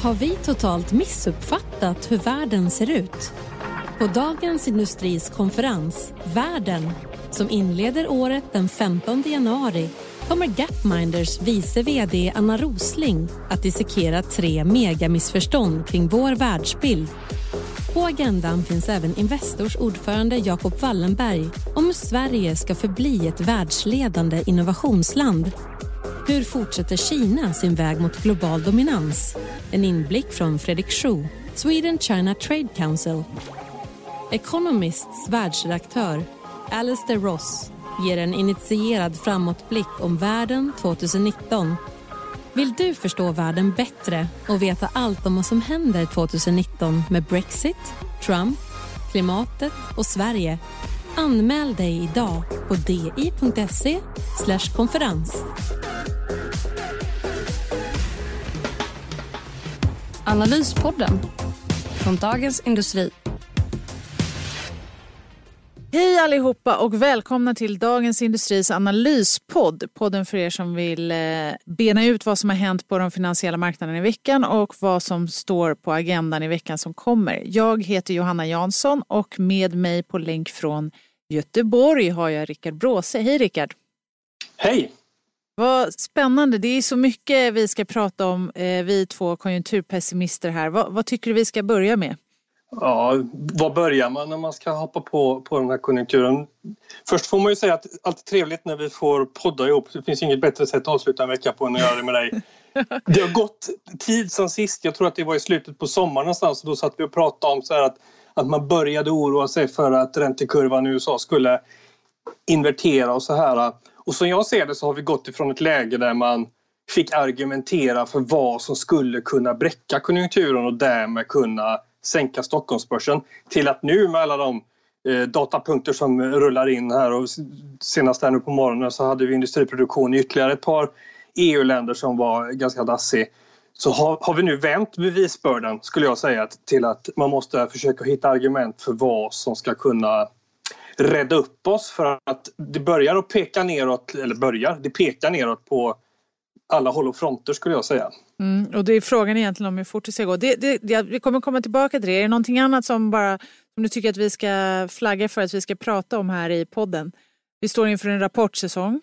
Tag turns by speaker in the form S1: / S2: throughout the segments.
S1: Har vi totalt missuppfattat hur världen ser ut? På Dagens Industris konferens Världen som inleder året den 15 januari kommer Gapminders vice VD Anna Rosling att dissekera tre megamissförstånd kring vår världsbild. På agendan finns även Investors ordförande Jacob Wallenberg om hur Sverige ska förbli ett världsledande innovationsland. Hur fortsätter Kina sin väg mot global dominans? En inblick från Fredrik Schuh, Sweden China Trade Council. Economists världsredaktör Alistair Ross ger en initierad framåtblick om världen 2019. Vill du förstå världen bättre och veta allt om vad som händer 2019 med Brexit, Trump, klimatet och Sverige? Anmäl dig idag på di.se konferens.
S2: Analyspodden från Dagens Industri.
S3: Hej allihopa och välkomna till Dagens Industris analyspodd. Podden för er som vill eh, bena ut vad som har hänt på de finansiella marknaderna i veckan och vad som står på agendan i veckan som kommer. Jag heter Johanna Jansson och med mig på länk från Göteborg har jag Rickard Bråse. Hej Rickard!
S4: Hej!
S3: Vad spännande. Det är så mycket vi ska prata om, eh, vi två konjunkturpessimister här. Vad, vad tycker du vi ska börja med?
S4: Ja, var börjar man när man ska hoppa på, på den här konjunkturen? Först får man ju säga att allt är trevligt när vi får podda ihop. Det finns inget bättre sätt att avsluta en vecka på än att göra det med dig. Det har gått tid sen sist. Jag tror att det var i slutet på sommaren någonstans. Då satt vi och pratade om så att, att man började oroa sig för att räntekurvan i USA skulle invertera och så här. Och som jag ser det så har vi gått ifrån ett läge där man fick argumentera för vad som skulle kunna bräcka konjunkturen och därmed kunna sänka Stockholmsbörsen till att nu med alla de eh, datapunkter som rullar in här och senast här nu på morgonen så hade vi industriproduktion i ytterligare ett par EU-länder som var ganska dassig. Så har, har, vi nu vänt bevisbördan skulle jag säga till att man måste försöka hitta argument för vad som ska kunna rädda upp oss för att det börjar att peka neråt, eller börjar, det pekar neråt på alla håll och fronter skulle jag säga.
S3: Mm, och det är frågan egentligen om hur fort det ska gå. Det, det, det, vi kommer komma tillbaka till det. Är det någonting annat som, bara, som du tycker att vi ska flagga för att vi ska prata om här i podden? Vi står inför en rapportsäsong.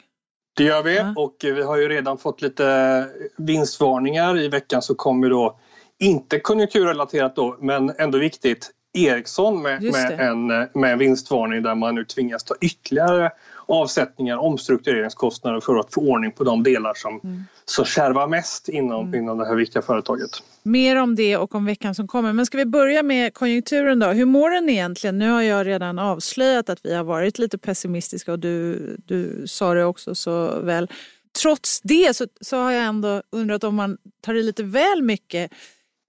S4: Det gör vi ja. och vi har ju redan fått lite vinstvarningar. I veckan så kommer då, inte konjunkturrelaterat då, men ändå viktigt, Ericsson med, med, en, med vinstvarning där man nu tvingas ta ytterligare avsättningar, omstruktureringskostnader för att få ordning på de delar som, mm. som kärvar mest inom, mm. inom det här viktiga företaget.
S3: Mer om det och om veckan som kommer. Men ska vi börja med konjunkturen då? Hur mår den egentligen? Nu har jag redan avslöjat att vi har varit lite pessimistiska och du, du sa det också så väl. Trots det så, så har jag ändå undrat om man tar i lite väl mycket.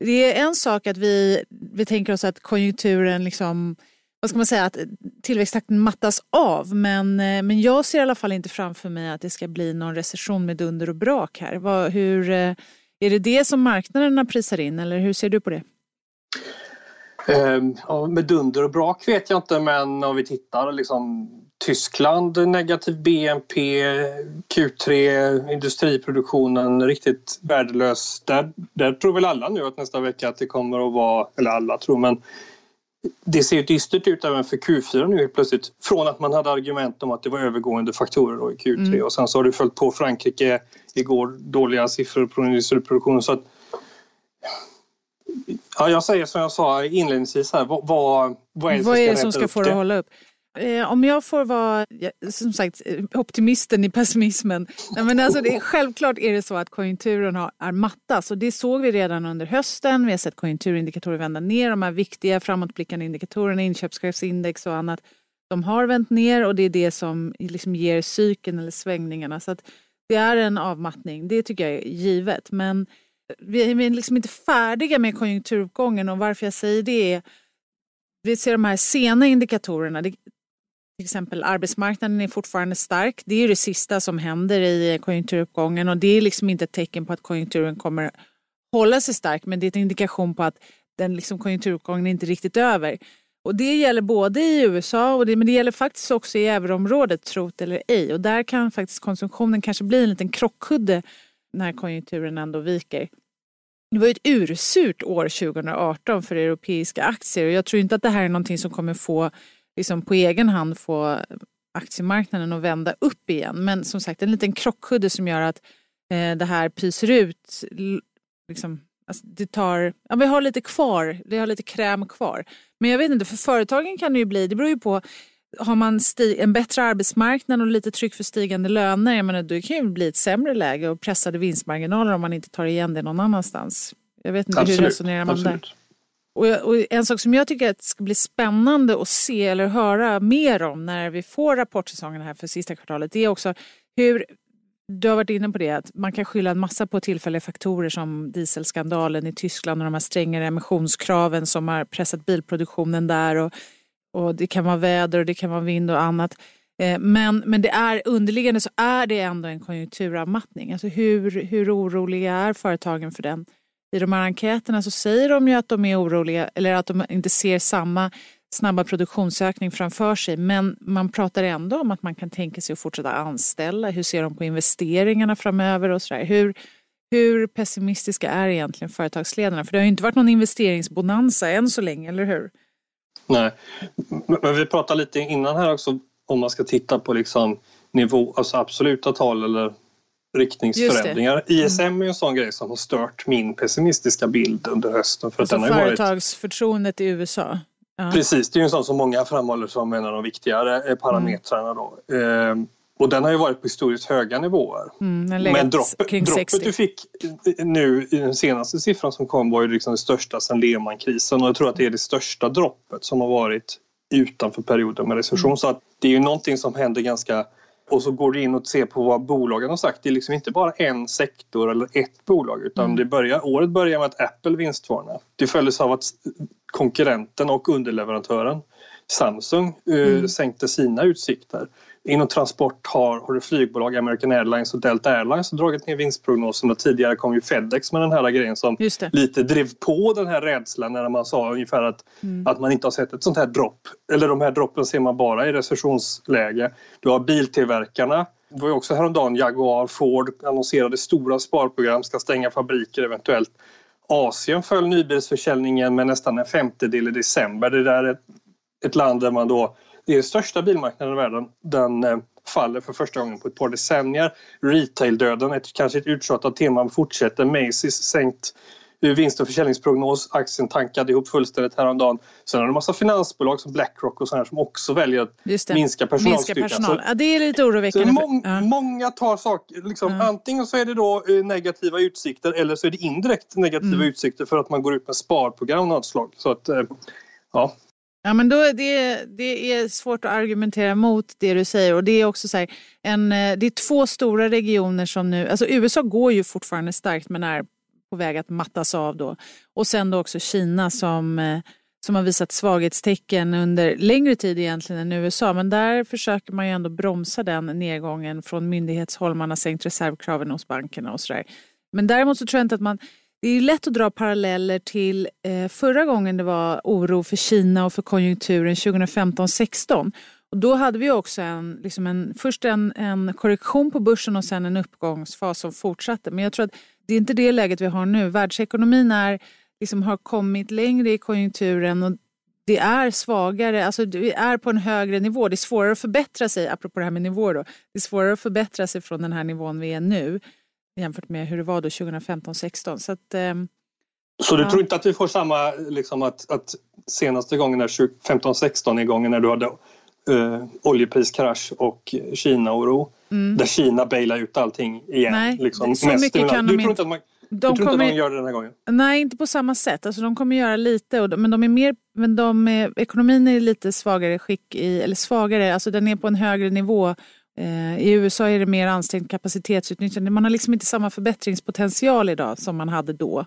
S3: Det är en sak att vi, vi tänker oss att konjunkturen liksom vad ska man säga, att tillväxttakten mattas av. Men, eh, men jag ser i alla fall inte framför mig att det ska bli någon recession med dunder och brak här. Vad, hur, eh, är det det som marknaderna prisar in eller hur ser du på det?
S4: Ehm, ja, med dunder och brak vet jag inte men om vi tittar liksom Tyskland negativ BNP, Q3, industriproduktionen riktigt värdelös. Där, där tror väl alla nu att nästa vecka att det kommer att vara, eller alla tror men det ser dystert ut även för Q4 nu plötsligt. Från att man hade argument om att det var övergående faktorer då i Q3 mm. och sen så har det följt på Frankrike igår, dåliga siffror på industriproduktionen. Så att, ja, jag säger som jag sa inledningsvis här, vad, vad,
S3: vad är det som vad ska, är det som ska få det att hålla upp? Eh, om jag får vara, som sagt, eh, optimisten i pessimismen. Nej, men alltså det, självklart är det så att konjunkturen har, är mattas och det såg vi redan under hösten. Vi har sett konjunkturindikatorer vända ner. De här viktiga framåtblickande indikatorerna, inköpschefsindex och annat, de har vänt ner och det är det som liksom ger cykeln eller svängningarna. Så att det är en avmattning, det tycker jag är givet. Men vi är liksom inte färdiga med konjunkturuppgången och varför jag säger det är vi ser de här sena indikatorerna. Det, till exempel arbetsmarknaden är fortfarande stark. Det är det sista som händer i konjunkturuppgången och det är liksom inte ett tecken på att konjunkturen kommer hålla sig stark men det är en indikation på att den liksom konjunkturuppgången är inte riktigt över. Och det gäller både i USA och det, men det gäller faktiskt också i euroområdet, trot eller ej. Och där kan faktiskt konsumtionen kanske bli en liten krockkudde när konjunkturen ändå viker. Det var ett ursurt år 2018 för europeiska aktier och jag tror inte att det här är någonting som kommer få liksom på egen hand få aktiemarknaden att vända upp igen. Men som sagt en liten krockkudde som gör att eh, det här pyser ut. Liksom, alltså det tar, ja, vi har lite kvar, vi har lite kräm kvar. Men jag vet inte, för företagen kan det ju bli, det beror ju på har man en bättre arbetsmarknad och lite tryck för stigande löner, jag menar, då kan det bli ett sämre läge och pressade vinstmarginaler om man inte tar igen det någon annanstans. Jag vet inte, Absolut. hur resonerar man Absolut. där? Och, och, en sak som jag tycker att ska bli spännande att se eller höra mer om när vi får rapportsäsongen här för sista kvartalet, det är också hur du har varit inne på det, att man kan skylla en massa på tillfälliga faktorer som dieselskandalen i Tyskland och de här strängare emissionskraven som har pressat bilproduktionen där. Och, och det kan vara väder och det kan vara vind och annat. Eh, men, men det är underliggande så är det ändå en konjunkturavmattning. Alltså hur, hur oroliga är företagen för den? I de här enkäterna så säger de ju att de är oroliga eller att de inte ser samma snabba produktionsökning framför sig. Men man pratar ändå om att man kan tänka sig att fortsätta anställa. Hur ser de på investeringarna framöver och sådär. Hur, hur pessimistiska är egentligen företagsledarna? För det har ju inte varit någon investeringsbonanza än så länge, eller hur?
S4: Nej, men vi pratade lite innan här också om man ska titta på liksom nivå, alltså absoluta tal eller riktningsförändringar. ISM mm. är en sån grej som har stört min pessimistiska bild under hösten.
S3: För alltså att den har företagsförtroendet varit... i USA?
S4: Ja. Precis, det är en sån som många framhåller som en av de viktigare eh, parametrarna. Då. Ehm, och den har ju varit på historiskt höga nivåer.
S3: Mm, Men droppet, droppet
S4: du fick nu i den senaste siffran som kom var ju liksom det största sedan Lehmankrisen och jag tror att det är det största droppet som har varit utanför perioden med recession. Mm. Så att det är ju någonting som händer ganska och så går du in och ser på vad bolagen har sagt. Det är liksom inte bara en sektor eller ett bolag utan mm. det börjar, året börjar med att Apple vinstvarnar. Det följdes av att konkurrenten och underleverantören Samsung eh, mm. sänkte sina utsikter. Inom transport har, har flygbolag, American Airlines och Delta Airlines dragit ner vinstprognosen och tidigare kom ju Fedex med den här grejen som lite drev på den här rädslan när man sa ungefär att, mm. att man inte har sett ett sånt här dropp. Eller de här droppen ser man bara i recessionsläge. Du har biltillverkarna det var ju också häromdagen Jaguar, Ford annonserade stora sparprogram, ska stänga fabriker eventuellt. Asien föll nybilsförsäljningen med nästan en femtedel i december. Det där är ett land där man då det är den största bilmarknaden i världen. Den eh, faller för första gången på ett par decennier. Retail-döden, ett, kanske ett uttjatat tema, fortsätter. Macy's sänkt vinst och försäljningsprognos. Aktien tankade ihop fullständigt häromdagen. Sen har du en massa finansbolag som Blackrock och sådana som också väljer att minska personalstyrkan.
S3: Minska personal. Ja, det är lite oroväckande.
S4: Må ja. Många tar saker, liksom, ja. antingen så är det då eh, negativa utsikter eller så är det indirekt negativa mm. utsikter för att man går ut med sparprogram av något slag. Så att, eh, ja.
S3: Ja, men då det, det är svårt att argumentera mot det du säger. Och det är också så här, en, eh, det är två stora regioner som nu, alltså USA går ju fortfarande starkt men är på väg att mattas av då. Och sen då också Kina som, eh, som har visat svaghetstecken under längre tid egentligen än USA. Men där försöker man ju ändå bromsa den nedgången från myndighetshåll. Man har sänkt reservkraven hos bankerna och så där. Men däremot så tror jag inte att man det är lätt att dra paralleller till eh, förra gången det var oro för Kina och för konjunkturen 2015-16. Och då hade vi också en, liksom en, först en, en korrektion på börsen och sen en uppgångsfas som fortsatte. Men jag tror att det är inte det läget vi har nu. Världsekonomin är, liksom, har kommit längre i konjunkturen och det är svagare, alltså vi är på en högre nivå. Det är svårare att förbättra sig, apropå det här med nivåer då. Det är svårare att förbättra sig från den här nivån vi är nu jämfört med hur det var då 2015-16. Så, att, eh,
S4: så du ja. tror inte att vi får samma, liksom att, att senaste gången, 15-16 är gången när du hade eh, oljepriskrasch och Kina-oro, mm. där Kina bailar ut allting igen?
S3: Nej,
S4: liksom,
S3: så mycket kan
S4: de
S3: inte.
S4: Att man, de tror kommer, inte att de gör det den här gången?
S3: Nej, inte på samma sätt. Alltså, de kommer göra lite, och, men, de är mer, men de är, ekonomin är lite svagare skick, i, eller svagare, alltså den är på en högre nivå Eh, Eh, I USA är det mer ansträngt kapacitetsutnyttjande. Man har liksom inte samma förbättringspotential idag som man hade då.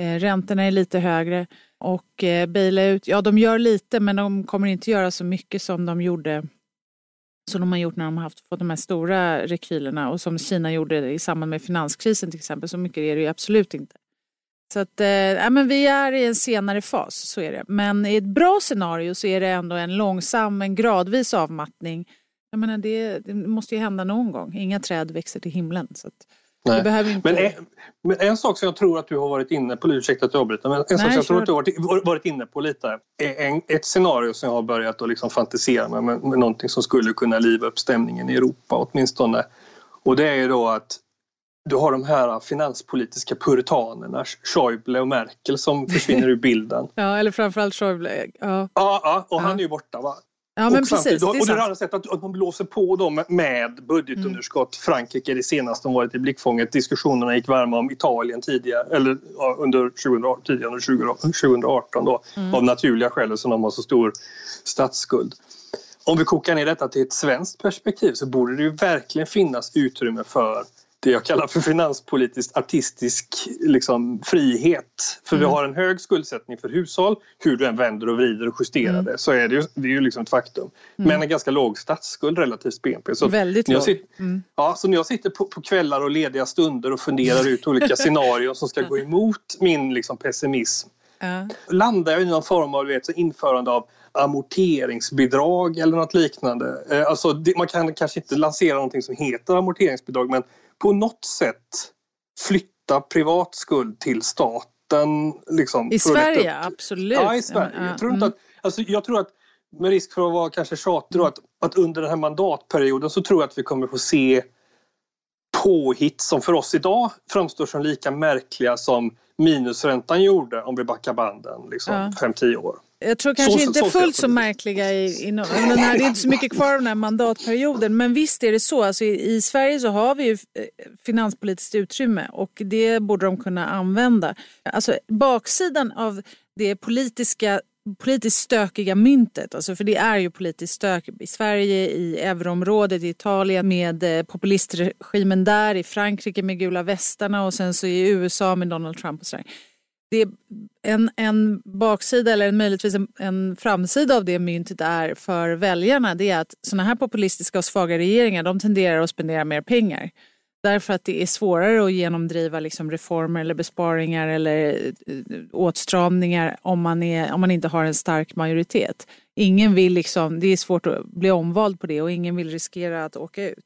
S3: Eh, räntorna är lite högre och eh, Baila-ut, ja de gör lite men de kommer inte göra så mycket som de gjorde som de har gjort när de har haft, fått de här stora rekylerna och som Kina gjorde i samband med finanskrisen till exempel. Så mycket är det ju absolut inte. Så att, eh, men vi är i en senare fas, så är det. Men i ett bra scenario så är det ändå en långsam, en gradvis avmattning. Jag menar, det, det måste ju hända någon gång. Inga träd växer till himlen. Så.
S4: Behöver inte... men, en, men en sak som jag tror att du har varit inne på, ursäkta att jag avbryter, men en Nej, sak som jag tror att du har varit, varit inne på lite är en, ett scenario som jag har börjat att liksom fantisera med, med, med någonting som skulle kunna liva upp stämningen i Europa åtminstone. Och det är ju då att du har de här finanspolitiska puritanerna, Schäuble och Merkel som försvinner ur bilden.
S3: ja, eller framförallt Schäuble.
S4: Ja, ja, ja och ja. han är ju borta. Va?
S3: Ja, men och precis.
S4: Och du har sett att, att man blåser på dem med budgetunderskott. Mm. Frankrike är det senaste som varit i blickfånget. Diskussionerna gick varma om Italien tidigare, eller ja, under 2018, tidigare 2018 då, mm. av naturliga skäl som de har så stor statsskuld. Om vi kokar ner detta till ett svenskt perspektiv så borde det ju verkligen finnas utrymme för det jag kallar för finanspolitiskt artistisk liksom, frihet. För mm. vi har en hög skuldsättning för hushåll. Hur du än vänder och vrider och justerar mm. det så är det ju, det är ju liksom ett faktum. Mm. Men en ganska låg statsskuld relativt BNP. Så
S3: Väldigt låg.
S4: Sitter, mm. ja, så när jag sitter på, på, kvällar och lediga stunder och funderar ut olika scenarier som ska gå emot min liksom, pessimism Ja. Landar jag i någon form av vet, införande av amorteringsbidrag eller något liknande. Eh, alltså, man kan kanske inte lansera någonting som heter amorteringsbidrag men på något sätt flytta privat skuld till staten. Liksom,
S3: I Sverige, absolut.
S4: Ja, i Sverige. Jag tror, att, alltså, jag tror att med risk för att vara kanske tjatig att, att under den här mandatperioden så tror jag att vi kommer få se påhitt som för oss idag framstår som lika märkliga som minusräntan gjorde om vi backar banden liksom, 5-10 år.
S3: Jag tror kanske så, inte så, fullt så märkliga i, i no den här, det är inte så mycket kvar av den här mandatperioden. Men visst är det så. Alltså i, i, Sverige så har vi ju eh, finanspolitiskt utrymme och det borde de kunna använda. Alltså baksidan av det politiska politiskt stökiga myntet. Alltså för det är ju politiskt stök i Sverige, i euroområdet, i Italien med eh, populistregimen där, i Frankrike med gula västarna och sen så i USA med Donald Trump och sådär det en, en baksida eller möjligtvis en, en framsida av det myntet är för väljarna det är att sådana här populistiska och svaga regeringar de tenderar att spendera mer pengar. Därför att det är svårare att genomdriva liksom reformer eller besparingar eller eh, åtstramningar om man, är, om man inte har en stark majoritet. Ingen vill liksom, det är svårt att bli omvald på det och ingen vill riskera att åka ut.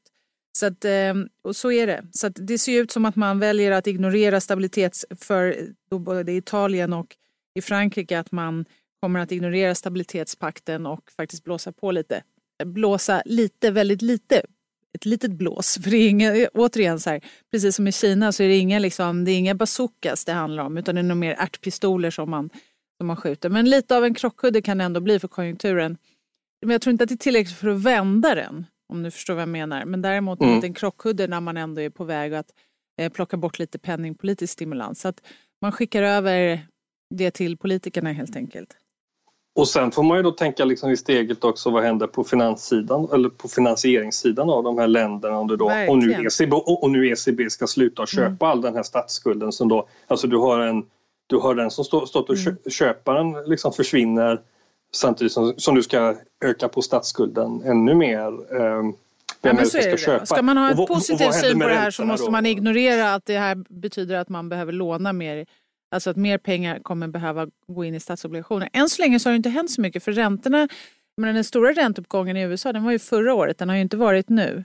S3: Så, att, ehm, och så är det. Så det ser ut som att man väljer att ignorera stabilitets för både Italien och i Frankrike att man kommer att ignorera stabilitetspakten och faktiskt blåsa på lite. Blåsa lite, väldigt lite. Ett litet blås. För det är inga, återigen så här, precis som i Kina så är det inga, liksom, det är inga bazookas det handlar om utan det är nog mer ärtpistoler som man, som man skjuter. Men lite av en krockkudde kan det ändå bli för konjunkturen. Men jag tror inte att det är tillräckligt för att vända den. Om du förstår vad jag menar. Men däremot mm. en krockkudde när man ändå är på väg att eh, plocka bort lite penningpolitisk stimulans. Så att man skickar över det till politikerna helt enkelt.
S4: Och sen får man ju då tänka liksom i steget också vad händer på finanssidan eller på finansieringssidan av de här länderna om, det då, och, nu ECB, och nu ECB ska sluta köpa mm. all den här statsskulden som då, alltså du har en du har den som stå, stått och mm. köparen liksom försvinner samtidigt som, som du ska öka på statsskulden ännu mer. Eh,
S3: Ja, men så är det. Ska, ska man ha en positiv syn på det här så måste man ignorera att det här betyder att man behöver låna mer. Alltså att mer pengar kommer behöva gå in i statsobligationer. Än så länge så har det inte hänt så mycket för räntorna, men den stora ränteuppgången i USA den var ju förra året, den har ju inte varit nu.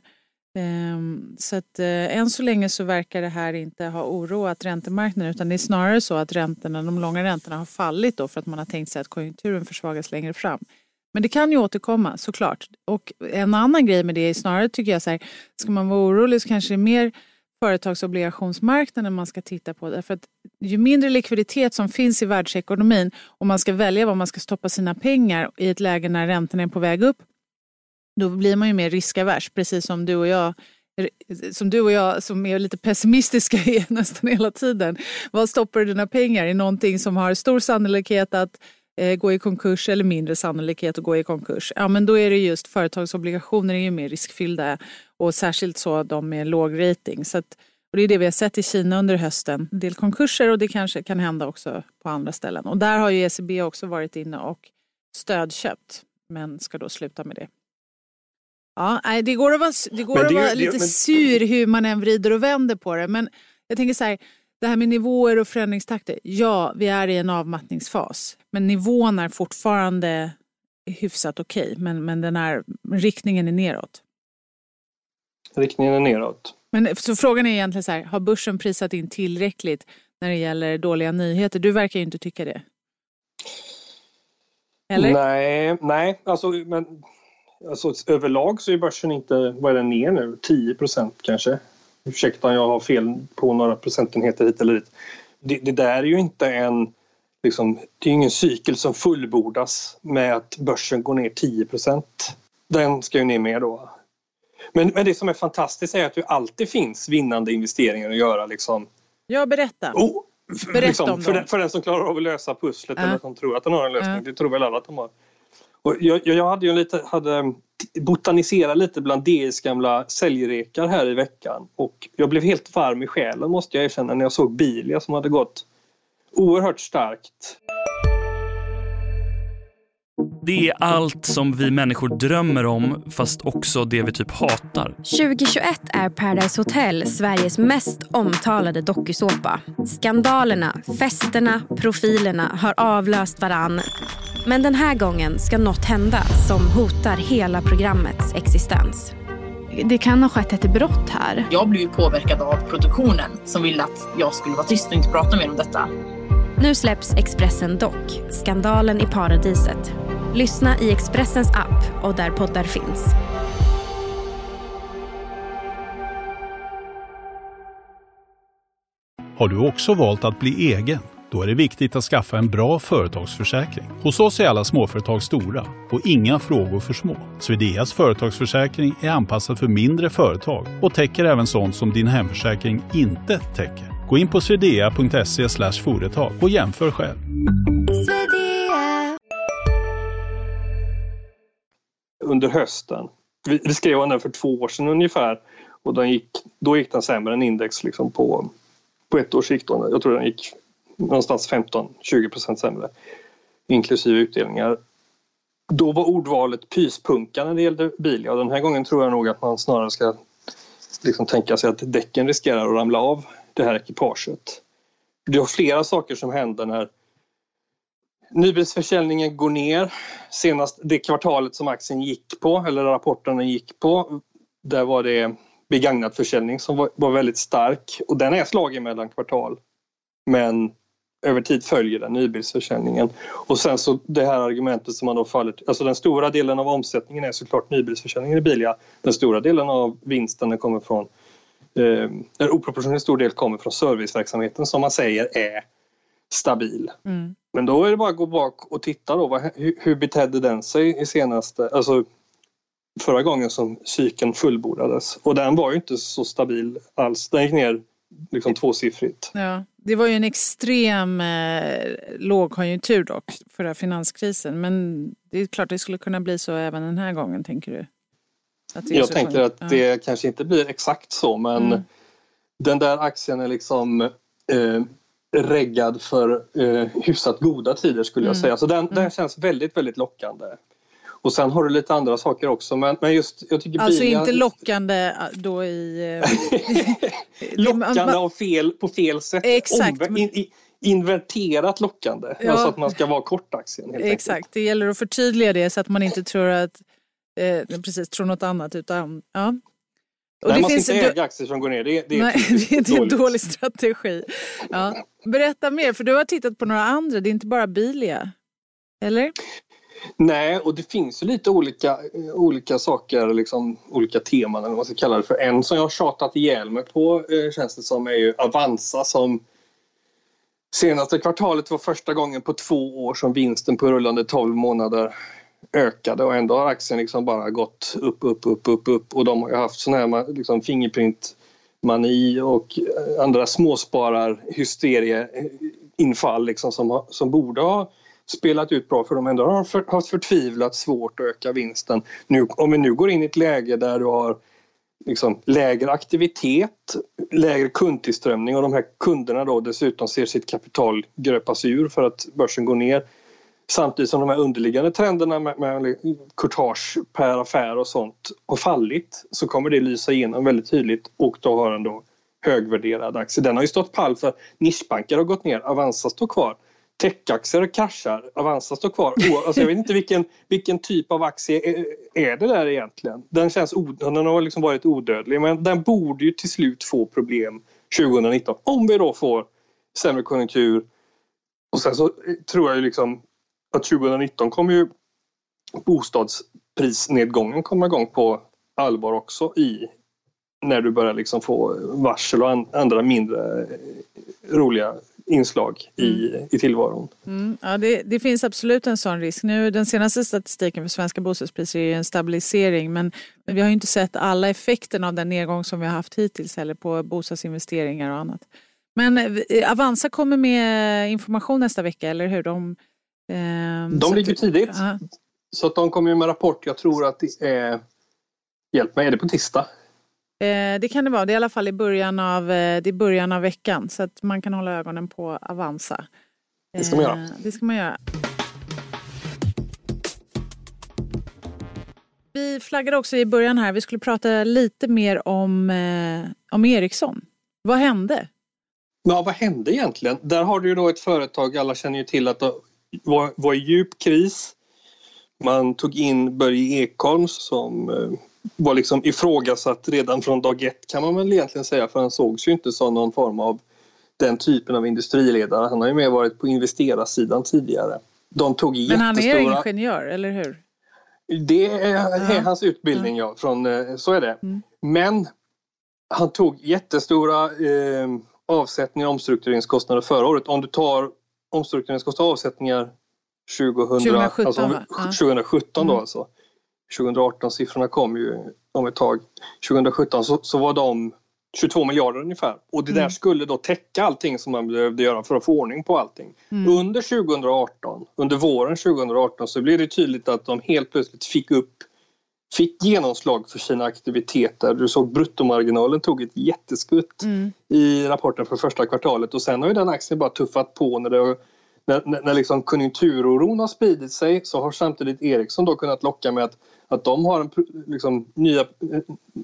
S3: Ehm, så att eh, än så länge så verkar det här inte ha oroat räntemarknaden utan det är snarare så att räntorna, de långa räntorna har fallit då för att man har tänkt sig att konjunkturen försvagas längre fram. Men det kan ju återkomma såklart. Och en annan grej med det är snarare tycker jag så här, ska man vara orolig så kanske det är mer företagsobligationsmarknaden man ska titta på. Därför att ju mindre likviditet som finns i världsekonomin och man ska välja var man ska stoppa sina pengar i ett läge när räntorna är på väg upp då blir man ju mer riskavers, precis som du och jag eh, som du och jag som är lite pessimistiska är nästan hela tiden. Vad stoppar du dina pengar i? Någonting som har stor sannolikhet att gå i konkurs eller mindre sannolikhet att gå i konkurs. Ja, men då är det just företagsobligationer är ju mer riskfyllda och särskilt så de med låg rating. Så att, och det är det vi har sett i Kina under hösten. En del konkurser och det kanske kan hända också på andra ställen. Och där har ju ECB också varit inne och stödköpt men ska då sluta med det. Ja, det går att vara, det går det, att vara lite men... sur hur man än vrider och vänder på det. Men jag tänker så här, det här med nivåer och förändringstakter. Ja, vi är i en avmattningsfas. Men nivån är fortfarande hyfsat okej. Okay, men, men den är, riktningen är neråt.
S4: Riktningen är neråt.
S3: Men så frågan är egentligen så här, har börsen prisat in tillräckligt när det gäller dåliga nyheter? Du verkar ju inte tycka det.
S4: Eller? Nej, nej alltså, men, alltså överlag så är börsen inte, vad är den ner nu, 10 procent kanske? Ursäkta om jag har fel på några procentenheter hit eller dit. Det, det där är ju inte en liksom, det är ingen cykel som fullbordas med att börsen går ner 10 procent. Den ska ju ner mer då. Men, men det som är fantastiskt är att det alltid finns vinnande investeringar att göra. Liksom.
S3: Ja, berätta.
S4: Oh, berätta liksom, om för, den, för den som klarar av att lösa pusslet äh. eller som tror att den har en lösning. Äh. Det tror väl alla att de har. Och jag, jag hade ju lite, hade botanisera lite bland DIs gamla säljrekar här i veckan och jag blev helt varm i själen måste jag erkänna när jag såg Bilia som hade gått oerhört starkt.
S5: Det är allt som vi människor drömmer om, fast också det vi typ hatar.
S6: 2021 är Paradise Hotel Sveriges mest omtalade dokusåpa. Skandalerna, festerna, profilerna har avlöst varann. Men den här gången ska något hända som hotar hela programmets existens.
S7: Det kan ha skett ett brott här.
S8: Jag blev påverkad av produktionen som ville att jag skulle vara tyst och inte prata mer om detta.
S6: Nu släpps Expressen Dock, skandalen i paradiset. Lyssna i Expressens app och där poddar finns.
S9: Har du också valt att bli egen? Då är det viktigt att skaffa en bra företagsförsäkring. Hos oss är alla småföretag stora och inga frågor för små. Swedeas företagsförsäkring är anpassad för mindre företag och täcker även sånt som din hemförsäkring inte täcker. Gå in på swedea.se företag och jämför själv.
S4: Under hösten. Vi, vi skrev om den för två år sedan ungefär och den gick, då gick den sämre än index liksom på, på ett års sikt. Jag tror den gick någonstans 15-20 procent sämre inklusive utdelningar. Då var ordvalet pyspunka när det gällde Bilia och den här gången tror jag nog att man snarare ska liksom tänka sig att däcken riskerar att ramla av det här ekipaget. Det var flera saker som händer när nybilsförsäljningen går ner. Senast det kvartalet som aktien gick på, eller rapporterna gick på, där var det begagnat försäljning som var, var väldigt stark och den är slagen mellan kvartal. Men över tid följer den nybilsförsäljningen. Och sen så det här argumentet som man då faller alltså den stora delen av omsättningen är såklart nybilsförsäljningen i Bilia. Den stora delen av vinsten kommer från, eh, en oproportionerligt stor del kommer från serviceverksamheten som man säger är stabil. Mm. Men då är det bara att gå bak och titta då, vad, hur, hur betedde den sig i senaste, alltså förra gången som cykeln fullbordades och den var ju inte så stabil alls. Den gick ner liksom tvåsiffrigt.
S3: Ja, det var ju en extrem eh, lågkonjunktur dock, förra finanskrisen. Men det är klart det skulle kunna bli så även den här gången, tänker du?
S4: Jag tänker att det ja. kanske inte blir exakt så, men mm. den där aktien är liksom eh, reggad för eh, hyfsat goda tider skulle jag mm. säga. Så den, den mm. känns väldigt, väldigt lockande. Och sen har du lite andra saker också. Men, men just, jag tycker
S3: alltså bilar... inte lockande äh, då i...
S4: Eh, lockande av fel, på fel sätt.
S3: Exakt. Omvänd,
S4: in, inverterat lockande. Ja. Alltså att man ska vara kort aktien.
S3: Exakt, enkelt. det gäller att förtydliga det så att man inte tror att eh, precis tror något annat. Utan, ja.
S4: Och Nej, det man ska inte äga aktier som går ner. Det, det,
S3: Nej, det är en dålig strategi. Ja. Berätta mer, för du har tittat på några andra. Det är inte bara Bilia. Eller?
S4: Nej, och det finns ju lite olika, eh, olika saker, liksom, olika teman eller vad man ska kalla det för. En som jag har tjatat ihjäl mig på eh, känns det som är ju Avanza som senaste kvartalet var första gången på två år som vinsten på rullande 12 månader ökade och ändå har aktien liksom bara gått upp, upp, upp, upp, upp och de har ju haft sådana här liksom Fingerprint Mani och eh, andra småspararhysterieinfall eh, liksom som, som borde ha spelat ut bra för de Ändå har för, haft förtvivlat svårt att öka vinsten. Nu, om vi nu går in i ett läge där du har liksom lägre aktivitet, lägre kundtillströmning och de här kunderna då dessutom ser sitt kapital gröpas ur för att börsen går ner. Samtidigt som de här underliggande trenderna med, med courtage per affär och sånt har fallit så kommer det lysa igenom väldigt tydligt och då har den då högvärderad aktie. Den har ju stått pall för nischbanker har gått ner, Avanza står kvar. Techaktier kraschar, Avanza står kvar. Alltså jag vet inte vilken, vilken typ av aktie är det där egentligen. Den, känns, den har liksom varit odödlig men den borde ju till slut få problem 2019 om vi då får sämre konjunktur. Och sen så eh, tror jag ju liksom att 2019 kommer ju bostadsprisnedgången komma igång på allvar också i när du börjar liksom få varsel och andra mindre roliga inslag i, mm. i tillvaron.
S3: Mm, ja, det, det, finns absolut en sån risk. Nu, den senaste statistiken för svenska bostadspriser är en stabilisering men, men vi har inte sett alla effekterna av den nedgång som vi har haft hittills heller på bostadsinvesteringar och annat. Men eh, Avanza kommer med information nästa vecka, eller hur? De,
S4: eh, de ligger tidigt. Uh. Så att de kommer med rapport. Jag tror att det är... Hjälp mig, är det på tisdag?
S3: Eh, det kan det vara. Det är i alla fall i början av, eh, det är början av veckan så att man kan hålla ögonen på Avanza.
S4: Det ska man göra. Eh,
S3: det ska man göra. Vi flaggade också i början här, vi skulle prata lite mer om, om Ericsson. Vad hände?
S4: Ja, vad hände egentligen? Där har du ju då ett företag, alla känner ju till att var, var i djup kris. Man tog in Börje Ekholm som var liksom ifrågasatt redan från dag ett kan man väl egentligen säga för han sågs ju inte som någon form av den typen av industriledare. Han har ju mer varit på investerarsidan tidigare. De tog
S3: Men han är ingenjör, eller hur?
S4: Det är, är hans utbildning, ja. Från, eh, så är det. Mm. Men han tog jättestora eh, avsättningar och omstruktureringskostnader förra året. Om du tar omstruktureringskostnader och avsättningar 2000, 2017, alltså, 2017 då mm. alltså. 2018-siffrorna kom ju om ett tag. 2017 så, så var de 22 miljarder ungefär. Och det där mm. skulle då täcka allting som man behövde göra för att få ordning på allting. Mm. Under 2018, under våren 2018 så blev det tydligt att de helt plötsligt fick upp fick genomslag för sina aktiviteter. Du såg bruttomarginalen tog ett jätteskutt mm. i rapporten för första kvartalet och sen har ju den aktien bara tuffat på när det när, när, liksom konjunkturoron har spridit sig så har samtidigt Ericsson då kunnat locka med att att de har en liksom, nya,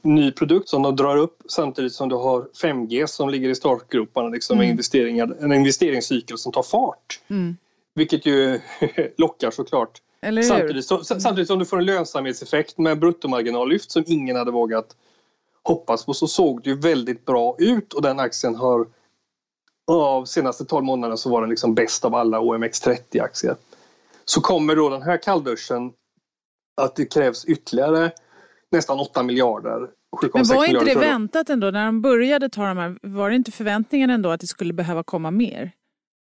S4: ny produkt som de drar upp samtidigt som du har 5G som ligger i startgroparna liksom, mm. investeringar, en investeringscykel som tar fart. Mm. Vilket ju lockar såklart. Samtidigt, så, samtidigt som du får en lönsamhetseffekt med bruttomarginallyft som ingen hade vågat hoppas på så såg det ju väldigt bra ut och den aktien har av senaste 12 månaderna så var den liksom bäst av alla OMX30-aktier. Så kommer då den här kallbörsen att det krävs ytterligare nästan 8 miljarder.
S3: Men var inte det väntat ändå? När de började ta de här, var det inte förväntningen ändå att det skulle behöva komma mer?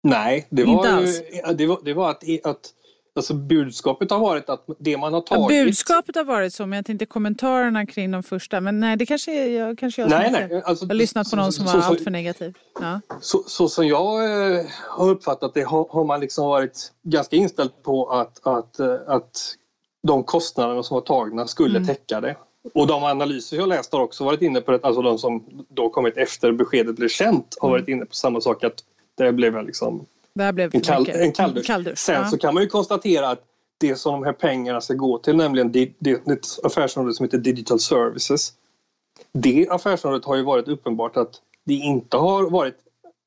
S4: Nej, det var, ju, det var, det var att, att Alltså budskapet har varit att det man har tagit...
S3: Ja, budskapet har varit så, men jag tänkte kommentarerna kring de första. Men nej, det kanske är jag, kanske jag
S4: nej, nej, alltså,
S3: Jag har lyssnat på någon som så, var så, alltför negativ. Ja.
S4: Så, så som jag eh, har uppfattat det har, har, man liksom varit ganska inställd på att, att, eh, att de kostnaderna som var tagna skulle mm. täcka det. Och de analyser jag läst har också varit inne på det, alltså de som då kommit efter beskedet blev känt har mm. varit inne på samma sak att det blev liksom
S3: det blev
S4: en, kall, en kalldusch. kalldusch. Sen ja. så kan man ju konstatera att det som de här pengarna ska gå till, nämligen det, det, det affärsområde som heter Digital Services. Det affärsområdet har ju varit uppenbart att det inte har varit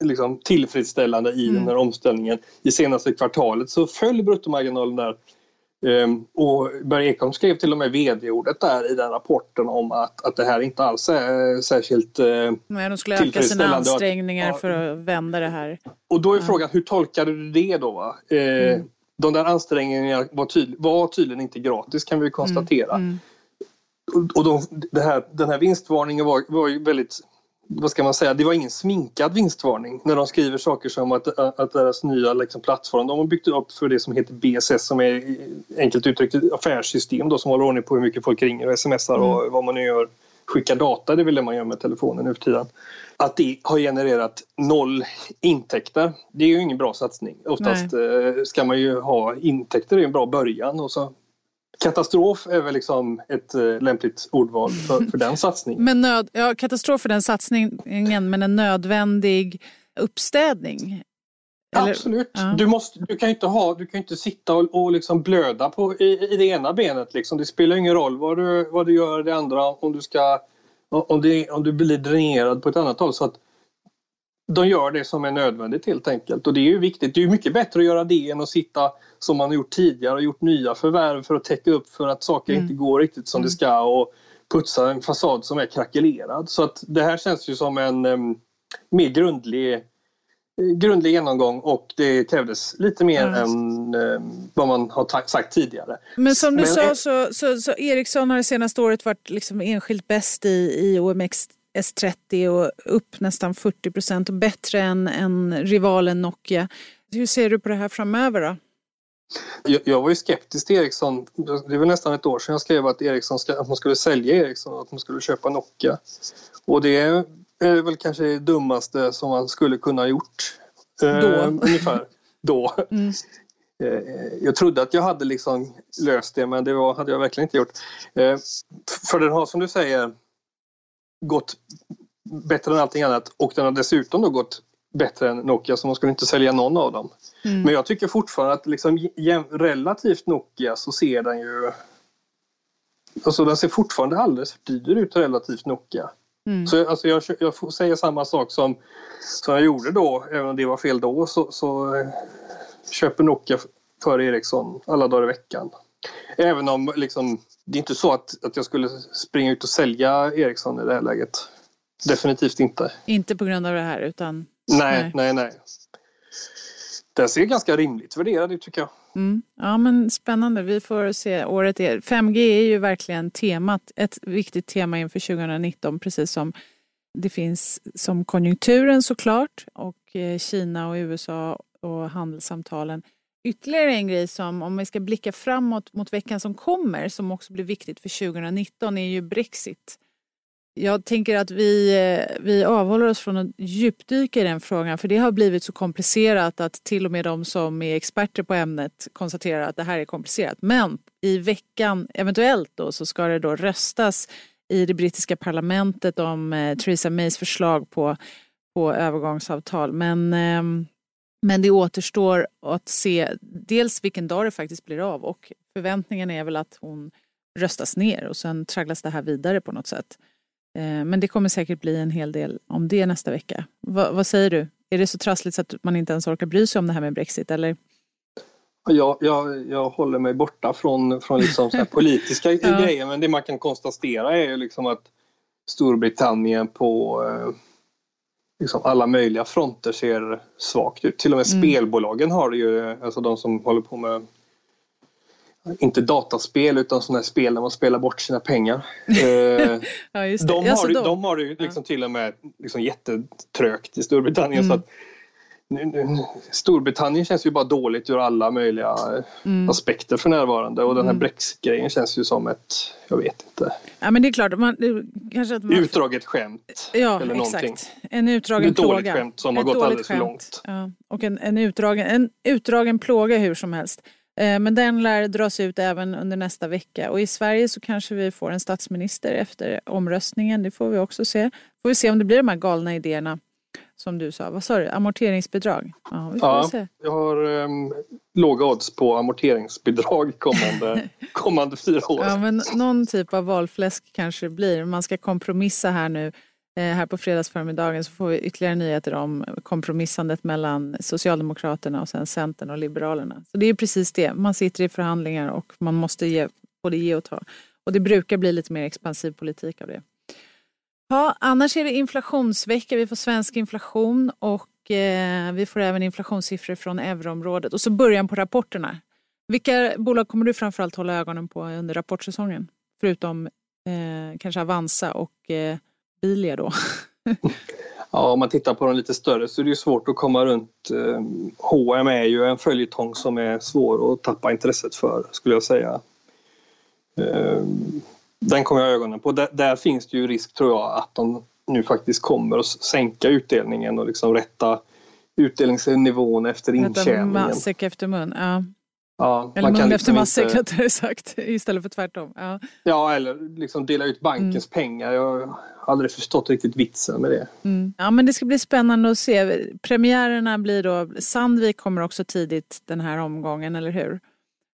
S4: liksom, tillfredsställande i mm. den här omställningen. I senaste kvartalet så föll bruttomarginalen där och Börje Ekholm skrev till och med vd-ordet där i den rapporten om att, att det här inte alls är särskilt uh,
S3: Nej, de skulle öka sina ansträngningar att, för att vända det här.
S4: Och då är ja. frågan, hur tolkade du det då? Va? Uh, mm. De där ansträngningarna var, tydl var, tydligen inte gratis kan vi konstatera. Mm. Mm. Och, och de, här, den här vinstvarningen var, var ju väldigt vad ska man säga, det var ingen sminkad vinstvarning när de skriver saker som att, att deras nya liksom, plattform, de har byggt upp för det som heter BSS som är enkelt uttryckt ett affärssystem då, som håller ordning på hur mycket folk ringer och smsar och mm. vad man nu gör skicka data, det är väl det man gör med telefonen nu för tiden. Att det har genererat noll intäkter. Det är ju ingen bra satsning. Oftast eh, ska man ju ha intäkter, det är en bra början och så Katastrof är väl liksom ett eh, lämpligt ordval för, för den satsningen.
S3: Men nöd, ja, katastrof för den satsningen, men en nödvändig uppstädning?
S4: Eller, Absolut. Ja. Du, måste, du kan inte, ha, du kan inte sitta och, och liksom blöda på, i, i det ena benet. Liksom. Det spelar ingen roll vad du, vad du gör i det andra om du, ska, om, det, om du blir dränerad på ett annat håll. Så att de gör det som är nödvändigt helt enkelt. Och det är ju viktigt. Det är mycket bättre att göra det än att sitta som man har gjort tidigare och gjort nya förvärv för att täcka upp för att saker mm. inte går riktigt som mm. det ska och putsa en fasad som är krackelerad. Så att det här känns ju som en um, mer grundlig grundlig genomgång och det krävdes lite mer mm. än eh, vad man har sagt tidigare.
S3: Men som du Men, sa så, så, så Ericsson har det senaste året varit liksom enskilt bäst i, i OMX S30 och upp nästan 40 procent och bättre än, än rivalen Nokia. Hur ser du på det här framöver då?
S4: Jag, var ju skeptisk till Ericsson. Det var nästan ett år sedan jag skrev att, Ericsson ska, att man skulle sälja Ericsson och att man skulle köpa Nokia. Och det är väl kanske det dummaste som man skulle kunna ha gjort.
S3: Då? Eh,
S4: ungefär. Då. Mm. Eh, jag trodde att jag hade liksom löst det men det var, hade jag verkligen inte gjort. Eh, för den har som du säger gått bättre än allting annat och den har dessutom då gått bättre än Nokia så man skulle inte sälja någon av dem. Mm. Men jag tycker fortfarande att liksom, relativt Nokia så ser den ju Alltså den ser fortfarande alldeles för dyr ut relativt Nokia. Mm. Så alltså jag, jag får säga samma sak som, som jag gjorde då, även om det var fel då, så, så eh, köper Nokia före Ericsson alla dagar i veckan. Även om liksom, det är inte så att, att jag skulle springa ut och sälja Ericsson i det här läget. Definitivt inte.
S3: Inte på grund av det här utan?
S4: Nej, nej, nej. nej. Den ser ganska rimligt värderad ut tycker jag.
S3: Mm. Ja men spännande, vi får se. Året är, 5G är ju verkligen temat, ett viktigt tema inför 2019 precis som det finns som konjunkturen såklart och eh, Kina och USA och handelssamtalen. Ytterligare en grej som, om vi ska blicka framåt mot veckan som kommer, som också blir viktigt för 2019, är ju Brexit. Jag tänker att vi, eh, vi avhåller oss från att djupdyka i den frågan för det har blivit så komplicerat att till och med de som är experter på ämnet konstaterar att det här är komplicerat. Men i veckan, eventuellt då, så ska det då röstas i det brittiska parlamentet om eh, Theresa Mays förslag på, på övergångsavtal. Men, eh, men det återstår att se dels vilken dag det faktiskt blir av och förväntningen är väl att hon röstas ner och sen tragglas det här vidare på något sätt. Eh, men det kommer säkert bli en hel del om det nästa vecka. Va, vad säger du? Är det så trassligt så att man inte ens orkar bry sig om det här med Brexit eller?
S4: Jag, jag, jag håller mig borta från, från liksom politiska ja. grejer men det man kan konstatera är ju liksom att Storbritannien på eh, liksom alla möjliga fronter ser svagt ut. Till och med mm. spelbolagen har det ju, alltså de som håller på med inte dataspel utan sådana här spel där man spelar bort sina pengar.
S3: ja, just
S4: det. De, har, de... de har det liksom ja. till och med liksom jättetrögt i Storbritannien. Mm. Så att, Storbritannien känns ju bara dåligt ur alla möjliga mm. aspekter för närvarande och den här mm. Brexit-grejen känns ju som ett, jag vet inte.
S3: Ja men det är klart, man, kanske att man...
S4: Utdraget skämt.
S3: Ja eller exakt. En utdragen
S4: ett
S3: plåga.
S4: Ett dåligt skämt som har gått alldeles skämt. för långt.
S3: Ja. Och en, en, utdragen, en utdragen plåga hur som helst. Eh, men den lär dras ut även under nästa vecka och i Sverige så kanske vi får en statsminister efter omröstningen. Det får vi också se. Får vi se om det blir de här galna idéerna som du sa. Vad sa du? Amorteringsbidrag?
S4: Ja, vi får ja se. jag har um, låga odds på amorteringsbidrag kommande, kommande fyra år.
S3: Ja, men någon typ av valfläsk kanske det blir. Man ska kompromissa här nu Eh, här på fredagsförmiddagen så får vi ytterligare nyheter om kompromissandet mellan Socialdemokraterna och sen Centern och Liberalerna. Så det är precis det, man sitter i förhandlingar och man måste ge, både ge och ta. Och det brukar bli lite mer expansiv politik av det. Ja, annars är det inflationsvecka, vi får svensk inflation och eh, vi får även inflationssiffror från euroområdet och så början på rapporterna. Vilka bolag kommer du framförallt hålla ögonen på under rapportsäsongen? Förutom eh, kanske Avanza och eh, Bilia då?
S4: ja, om man tittar på de lite större så är det ju svårt att komma runt. H&M är ju en följetong som är svår att tappa intresset för skulle jag säga. Eh, den kommer jag ögonen på. Där, där, finns det ju risk tror jag att de nu faktiskt kommer att sänka utdelningen och liksom rätta utdelningsnivån efter intjäningen.
S3: Matsäck efter mun, ja.
S4: Ja,
S3: eller mun liksom efter matsäck inte... rättare sagt istället för tvärtom. Ja,
S4: ja eller liksom dela ut bankens mm. pengar. Jag har aldrig förstått riktigt vitsen med det.
S3: Mm. Ja men det ska bli spännande att se. Premiärerna blir då, Sandvik kommer också tidigt den här omgången, eller hur?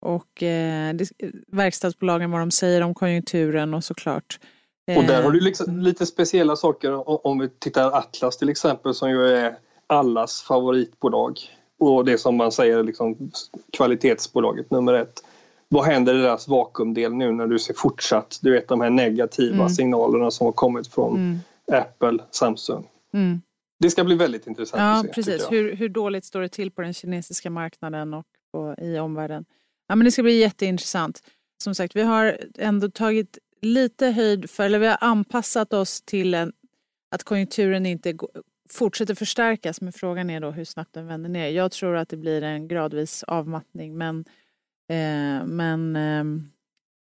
S3: Och eh, det, verkstadsbolagen vad de säger om konjunkturen och såklart.
S4: Eh, och där har du liksom lite speciella saker om vi tittar Atlas till exempel som ju är allas favoritbolag och det som man säger liksom kvalitetsbolaget nummer ett. Vad händer i deras vakuumdel nu när du ser fortsatt, du vet de här negativa mm. signalerna som har kommit från mm. Apple, Samsung. Mm. Det ska bli väldigt intressant
S3: ja,
S4: att se.
S3: Precis. Hur, hur dåligt står det till på den kinesiska marknaden och på, i omvärlden? Ja, men det ska bli jätteintressant. Som sagt, vi har ändå tagit lite höjd för, eller vi har anpassat oss till en, att konjunkturen inte fortsätter förstärkas men frågan är då hur snabbt den vänder ner. Jag tror att det blir en gradvis avmattning men, eh, men, eh,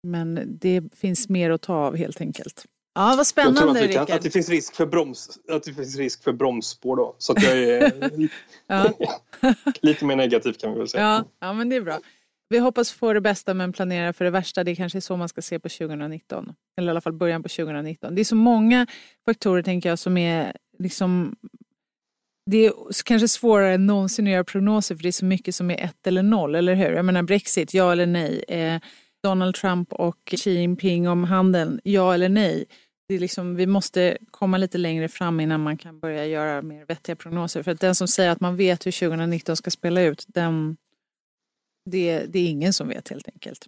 S3: men det finns mer att ta av helt enkelt. Ja, vad spännande jag tror
S4: att, kan, att, det finns risk för broms, att det finns risk för bromsspår då. Så att jag är lite mer negativ kan vi väl säga.
S3: Ja, ja, men det är bra. Vi hoppas få det bästa men planerar för det värsta. Det kanske är så man ska se på 2019. Eller i alla fall början på 2019. Det är så många faktorer tänker jag som är liksom det är kanske svårare än någonsin att göra prognoser för det är så mycket som är ett eller noll, eller hur? Jag menar Brexit, ja eller nej? Eh, Donald Trump och Xi Jinping om handeln, ja eller nej? Det är liksom, vi måste komma lite längre fram innan man kan börja göra mer vettiga prognoser. För att den som säger att man vet hur 2019 ska spela ut, den, det, det är ingen som vet helt enkelt.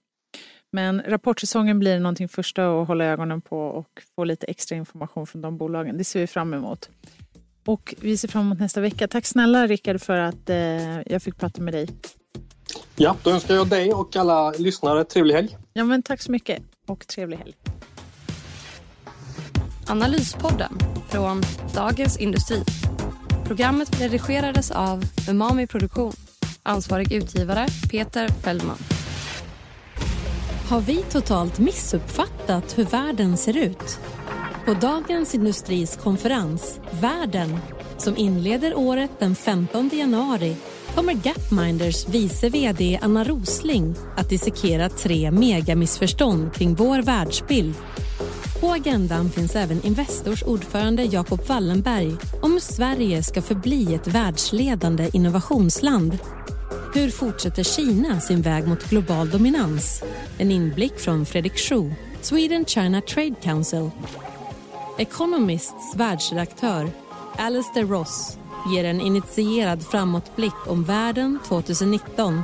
S3: Men rapportsäsongen blir någonting första att hålla ögonen på och få lite extra information från de bolagen. Det ser vi fram emot. Och vi ser fram emot nästa vecka. Tack snälla Rickard för att eh, jag fick prata med dig.
S4: Ja, då önskar jag dig och alla lyssnare trevlig helg.
S3: Ja, men tack så mycket och trevlig helg.
S6: Analyspodden från Dagens Industri. Programmet redigerades av Umami Produktion. Ansvarig utgivare Peter Fellman.
S1: Har vi totalt missuppfattat hur världen ser ut? På Dagens Industris konferens Världen som inleder året den 15 januari kommer Gapminders vice vd Anna Rosling att dissekera tre megamissförstånd kring vår världsbild. På agendan finns även Investors ordförande Jacob Wallenberg om hur Sverige ska förbli ett världsledande innovationsland hur fortsätter Kina sin väg mot global dominans? En inblick från Fredrik Schuh, Sweden China Trade Council. Economists världsredaktör Alistair Ross ger en initierad framåtblick om världen 2019.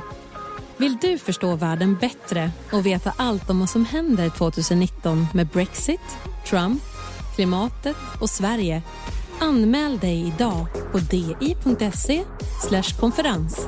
S1: Vill du förstå världen bättre och veta allt om vad som händer 2019 med Brexit, Trump, klimatet och Sverige? Anmäl dig idag på di.se konferens.